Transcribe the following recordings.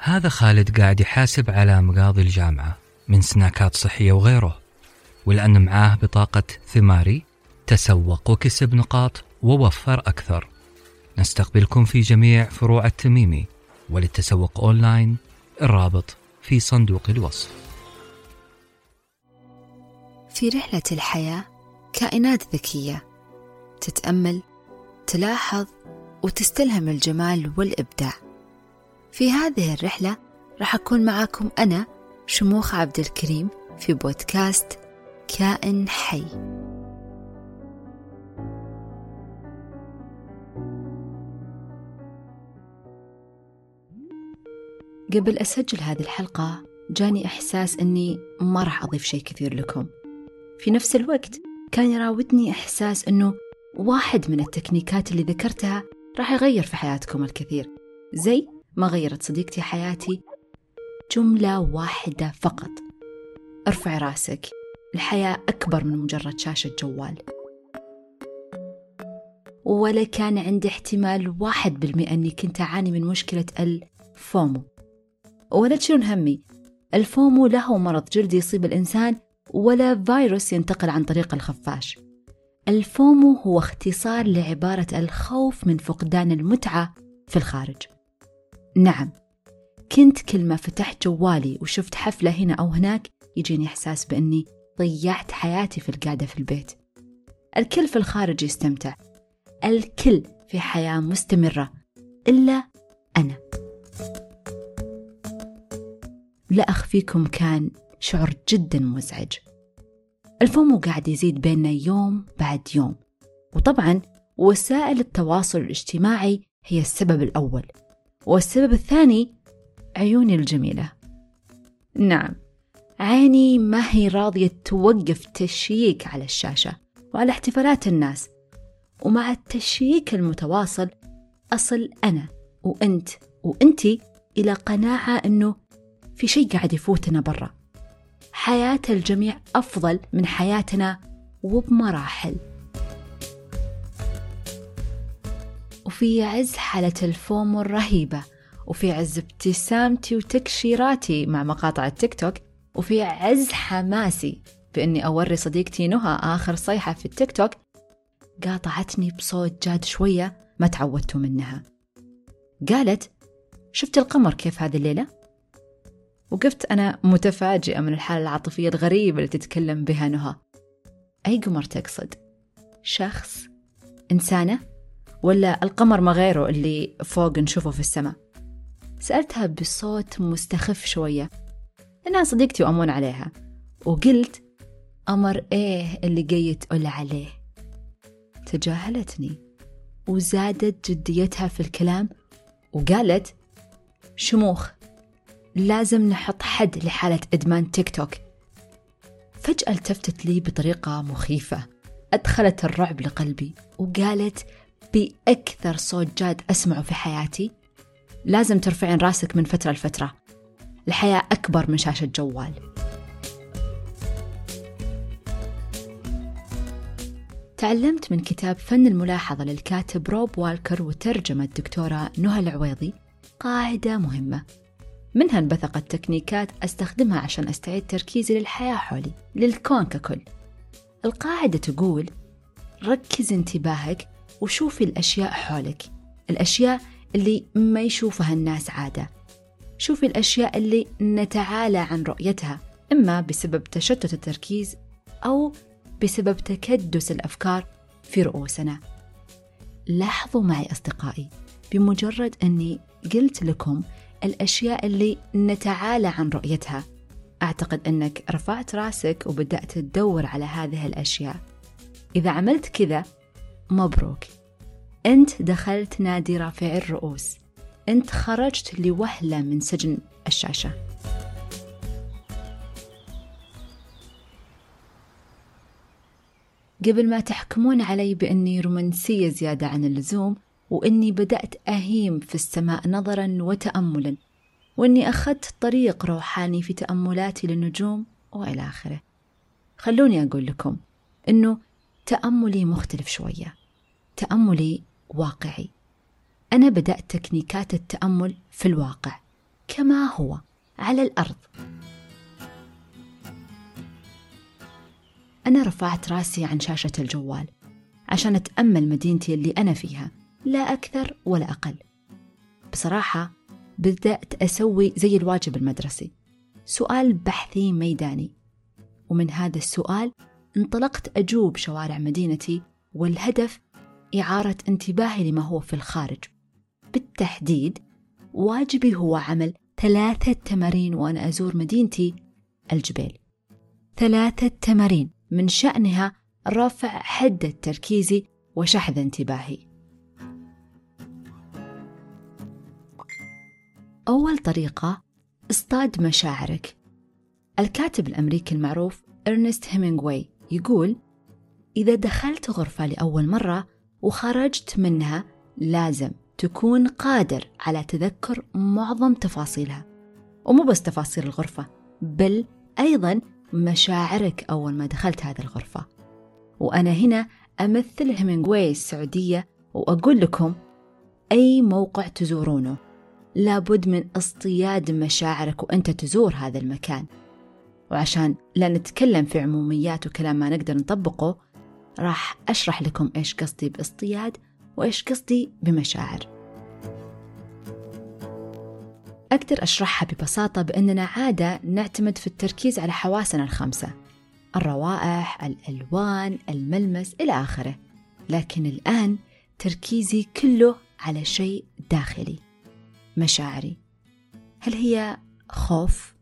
هذا خالد قاعد يحاسب على مقاضي الجامعة من سناكات صحية وغيره ولأن معاه بطاقة ثماري تسوق وكسب نقاط ووفر أكثر. نستقبلكم في جميع فروع التميمي وللتسوق أونلاين الرابط في صندوق الوصف. في رحلة الحياة كائنات ذكية تتأمل تلاحظ وتستلهم الجمال والإبداع. في هذه الرحلة راح أكون معاكم أنا شموخ عبد الكريم في بودكاست كائن حي. قبل أسجل هذه الحلقة جاني إحساس أني ما راح أضيف شيء كثير لكم. في نفس الوقت كان يراودني إحساس أنه واحد من التكنيكات اللي ذكرتها راح يغير في حياتكم الكثير. زي ما غيرت صديقتي حياتي؟ جملة واحدة فقط. ارفع راسك. الحياة أكبر من مجرد شاشة جوال. ولا كان عندي احتمال واحد بالمئة أني كنت أعاني من مشكلة الفومو. ولا تشيلون همي. الفومو له مرض جلدي يصيب الإنسان ولا فيروس ينتقل عن طريق الخفاش. الفومو هو اختصار لعبارة الخوف من فقدان المتعة في الخارج. نعم كنت كل ما فتحت جوالي وشفت حفلة هنا أو هناك يجيني إحساس بأني ضيعت حياتي في القعدة في البيت. الكل في الخارج يستمتع. الكل في حياة مستمرة. إلا أنا. لا أخفيكم كان شعور جدا مزعج. الفومو قاعد يزيد بيننا يوم بعد يوم. وطبعا وسائل التواصل الاجتماعي هي السبب الأول. والسبب الثاني عيوني الجميلة. نعم عيني ما هي راضية توقف تشييك على الشاشة وعلى احتفالات الناس. ومع التشييك المتواصل أصل أنا وأنت وأنتي إلى قناعة أنه في شيء قاعد يفوتنا برا. حياة الجميع أفضل من حياتنا وبمراحل. وفي عز حالة الفومو الرهيبة وفي عز ابتسامتي وتكشيراتي مع مقاطع التيك توك وفي عز حماسي بإني أوري صديقتي نهى آخر صيحة في التيك توك قاطعتني بصوت جاد شوية ما تعودتوا منها قالت شفت القمر كيف هذه الليلة؟ وقفت أنا متفاجئة من الحالة العاطفية الغريبة اللي تتكلم بها نهى أي قمر تقصد؟ شخص؟ إنسانة؟ ولا القمر ما غيره اللي فوق نشوفه في السماء؟ سألتها بصوت مستخف شوية. إنها صديقتي وأمون عليها. وقلت أمر إيه اللي جاي تقول عليه؟ تجاهلتني. وزادت جديتها في الكلام. وقالت شموخ لازم نحط حد لحالة إدمان تيك توك. فجأة التفتت لي بطريقة مخيفة. أدخلت الرعب لقلبي. وقالت بأكثر صوت جاد أسمعه في حياتي. لازم ترفعين راسك من فترة لفترة. الحياة أكبر من شاشة جوال. تعلمت من كتاب فن الملاحظة للكاتب روب والكر وترجمة الدكتورة نهى العويضي قاعدة مهمة. منها انبثقت تكنيكات أستخدمها عشان أستعيد تركيزي للحياة حولي للكون ككل. القاعدة تقول ركز انتباهك وشوفي الأشياء حولك. الأشياء اللي ما يشوفها الناس عادة. شوفي الأشياء اللي نتعالى عن رؤيتها إما بسبب تشتت التركيز أو بسبب تكدس الأفكار في رؤوسنا. لاحظوا معي أصدقائي بمجرد أني قلت لكم الأشياء اللي نتعالى عن رؤيتها أعتقد أنك رفعت راسك وبدأت تدور على هذه الأشياء. إذا عملت كذا مبروك. أنت دخلت نادي رافعي الرؤوس. أنت خرجت لوهلة من سجن الشاشة. قبل ما تحكمون علي بأني رومانسية زيادة عن اللزوم وإني بدأت أهيم في السماء نظرا وتأملا وإني أخذت طريق روحاني في تأملاتي للنجوم وإلى آخره. خلوني أقول لكم إنه تأملي مختلف شوية. تأملي واقعي. أنا بدأت تكنيكات التأمل في الواقع كما هو على الأرض. أنا رفعت رأسي عن شاشة الجوال عشان أتأمل مدينتي اللي أنا فيها لا أكثر ولا أقل. بصراحة بدأت أسوي زي الواجب المدرسي. سؤال بحثي ميداني. ومن هذا السؤال انطلقت أجوب شوارع مدينتي والهدف إعارة انتباهي لما هو في الخارج. بالتحديد واجبي هو عمل ثلاثة تمارين وأنا أزور مدينتي الجبيل ثلاثة تمارين من شأنها رفع حدة تركيزي وشحذ انتباهي. أول طريقة اصطاد مشاعرك. الكاتب الأمريكي المعروف إرنست هيمينغوي يقول إذا دخلت غرفة لأول مرة وخرجت منها لازم تكون قادر على تذكر معظم تفاصيلها. ومو بس تفاصيل الغرفة بل أيضا مشاعرك أول ما دخلت هذه الغرفة. وأنا هنا أمثل هيمينغوي السعودية وأقول لكم أي موقع تزورونه. لابد من اصطياد مشاعرك وأنت تزور هذا المكان. وعشان لا نتكلم في عموميات وكلام ما نقدر نطبقه راح أشرح لكم إيش قصدي باصطياد وإيش قصدي بمشاعر. أقدر أشرحها ببساطة بأننا عادة نعتمد في التركيز على حواسنا الخمسة الروائح، الألوان، الملمس إلى آخره. لكن الآن تركيزي كله على شيء داخلي مشاعري. هل هي خوف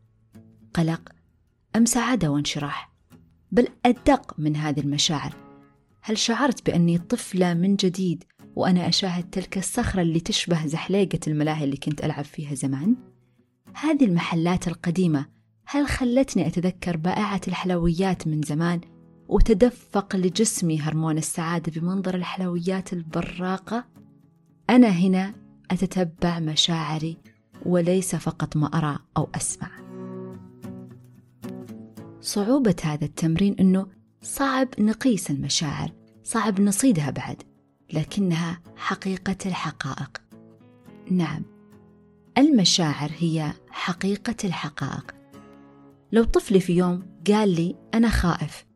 قلق أم سعادة وانشراح؟ بل أدق من هذه المشاعر. هل شعرت بأني طفلة من جديد وأنا أشاهد تلك الصخرة اللي تشبه زحليقة الملاهي اللي كنت ألعب فيها زمان هذه المحلات القديمة هل خلتني أتذكر بائعة الحلويات من زمان وتدفق لجسمي هرمون السعادة بمنظر الحلويات البراقة أنا هنا أتتبع مشاعري وليس فقط ما أرى أو أسمع. صعوبة هذا التمرين أنه صعب نقيس المشاعر، صعب نصيدها بعد، لكنها حقيقة الحقائق. نعم، المشاعر هي حقيقة الحقائق. لو طفلي في يوم قال لي أنا خائف،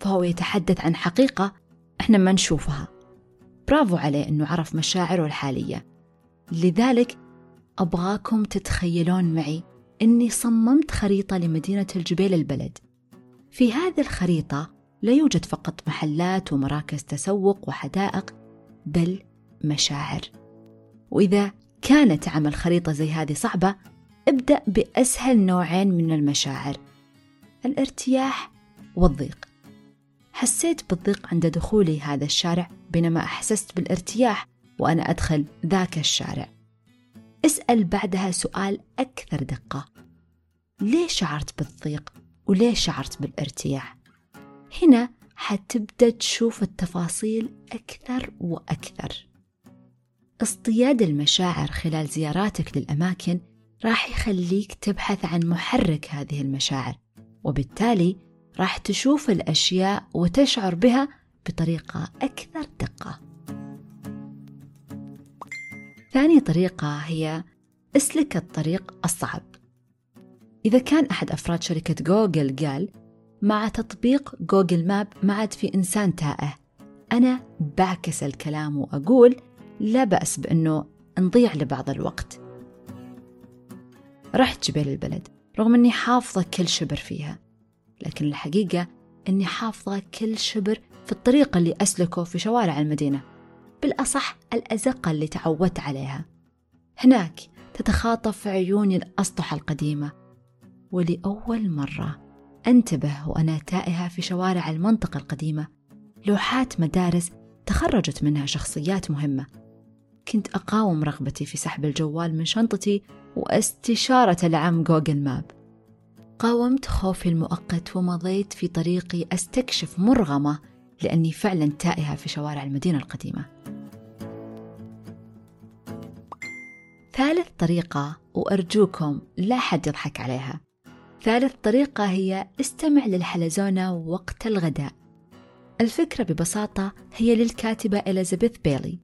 فهو يتحدث عن حقيقة إحنا ما نشوفها. برافو عليه إنه عرف مشاعره الحالية. لذلك أبغاكم تتخيلون معي أني صممت خريطة لمدينة الجبيل البلد في هذه الخريطة لا يوجد فقط محلات ومراكز تسوق وحدائق بل مشاعر. وإذا كانت عمل خريطة زي هذه صعبة ابدأ بأسهل نوعين من المشاعر. الارتياح والضيق. حسيت بالضيق عند دخولي هذا الشارع بينما أحسست بالارتياح وأنا أدخل ذاك الشارع. اسأل بعدها سؤال أكثر دقة. ليه شعرت بالضيق وليه شعرت بالارتياح؟ هنا حتبدأ تشوف التفاصيل أكثر وأكثر. اصطياد المشاعر خلال زياراتك للأماكن راح يخليك تبحث عن محرك هذه المشاعر وبالتالي راح تشوف الأشياء وتشعر بها بطريقة أكثر دقة. ثاني طريقة هي اسلك الطريق الصعب. إذا كان أحد أفراد شركة جوجل قال مع تطبيق جوجل ماب ما عاد في إنسان تائه. أنا بعكس الكلام وأقول لا بأس بأنه نضيع لبعض الوقت. رحت جبال البلد رغم أني حافظة كل شبر فيها لكن الحقيقة أني حافظة كل شبر في الطريق اللي أسلكه في شوارع المدينة بالأصح الأزقة اللي تعودت عليها. هناك تتخاطف عيوني الأسطح القديمة ولأول مرة أنتبه وأنا تائهة في شوارع المنطقة القديمة. لوحات مدارس تخرجت منها شخصيات مهمة. كنت أقاوم رغبتي في سحب الجوال من شنطتي واستشارة العم جوجل ماب قاومت خوفي المؤقت ومضيت في طريقي أستكشف مرغمة لأني فعلا تائهة في شوارع المدينة القديمة. ثالث طريقة وأرجوكم لا حد يضحك عليها. ثالث طريقة هي استمع للحلزونة وقت الغداء. الفكرة ببساطة هي للكاتبة إليزابيث بيلي.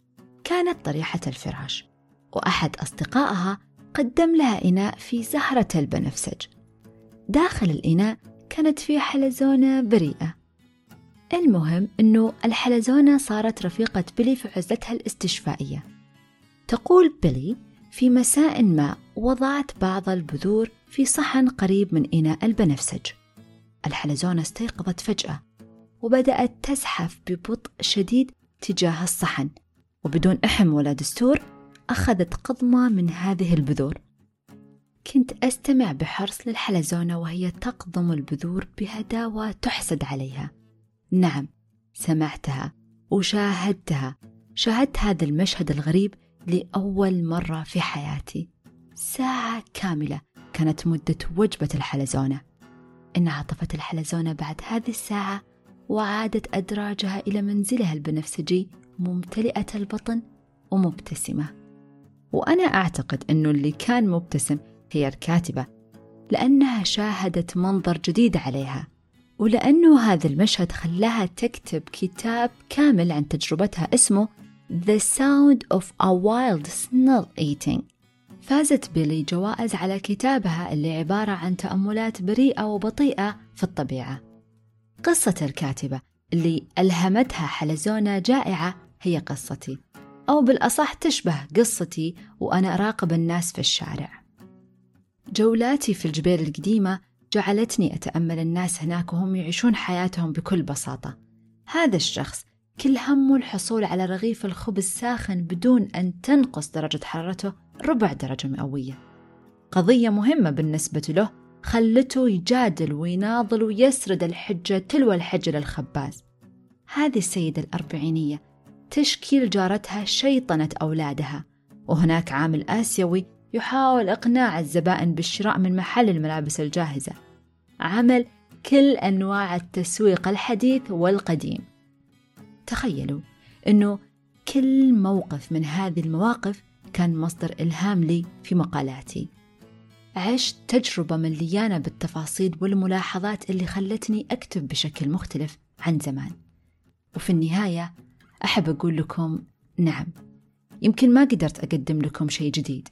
كانت طريحة الفراش وأحد أصدقائها قدم لها إناء في زهرة البنفسج. داخل الإناء كانت فيه حلزونة بريئة. المهم أنه الحلزونة صارت رفيقة بيلي في عزلتها الاستشفائية. تقول بيلي في مساء ما وضعت بعض البذور في صحن قريب من إناء البنفسج. الحلزونة استيقظت فجأة وبدأت تزحف ببطء شديد تجاه الصحن. وبدون إحم ولا دستور أخذت قضمة من هذه البذور. كنت أستمع بحرص للحلزونة وهي تقضم البذور بهداوة تحسد عليها. نعم سمعتها وشاهدتها. شاهدت هذا المشهد الغريب لأول مرة في حياتي. ساعة كاملة كانت مدة وجبة الحلزونة. انعطفت الحلزونة بعد هذه الساعة وعادت أدراجها إلى منزلها البنفسجي ممتلئة البطن ومبتسمة. وأنا أعتقد أنه اللي كان مبتسم هي الكاتبة لأنها شاهدت منظر جديد عليها. ولأنه هذا المشهد خلاها تكتب كتاب كامل عن تجربتها اسمه The Sound of a Wild Snail Eating. فازت بيلي جوائز على كتابها اللي عبارة عن تأملات بريئة وبطيئة في الطبيعة. قصة الكاتبة اللي ألهمتها حلزونة جائعة هي قصتي. أو بالأصح تشبه قصتي وأنا أراقب الناس في الشارع. جولاتي في الجبيل القديمة جعلتني أتأمل الناس هناك وهم يعيشون حياتهم بكل بساطة. هذا الشخص كل همه الحصول على رغيف الخبز ساخن بدون أن تنقص درجة حرارته ربع درجة مئوية. قضية مهمة بالنسبة له خلته يجادل ويناضل ويسرد الحجة تلو الحجة للخباز هذه السيدة الأربعينية تشكيل جارتها شيطنة أولادها وهناك عامل آسيوي يحاول إقناع الزبائن بالشراء من محل الملابس الجاهزة. عمل كل أنواع التسويق الحديث والقديم. تخيلوا أنه كل موقف من هذه المواقف كان مصدر إلهام لي في مقالاتي. عشت تجربة مليانة بالتفاصيل والملاحظات اللي خلتني أكتب بشكل مختلف عن زمان. وفي النهاية أحب أقول لكم نعم يمكن ما قدرت أقدم لكم شيء جديد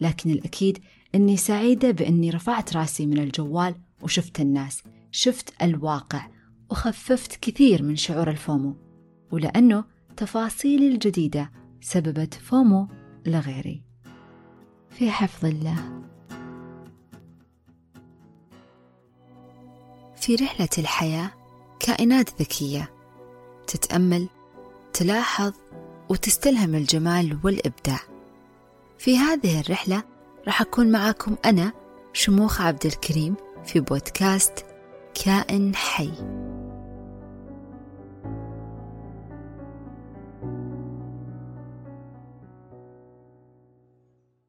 لكن الأكيد أني سعيدة بأني رفعت رأسي من الجوال وشفت الناس شفت الواقع وخففت كثير من شعور الفومو. ولأنه تفاصيلي الجديدة سببت فومو لغيري. في حفظ الله. في رحلة الحياة كائنات ذكية تتأمل تلاحظ وتستلهم الجمال والإبداع. في هذه الرحلة راح أكون معاكم أنا شموخ عبد الكريم في بودكاست كائن حي.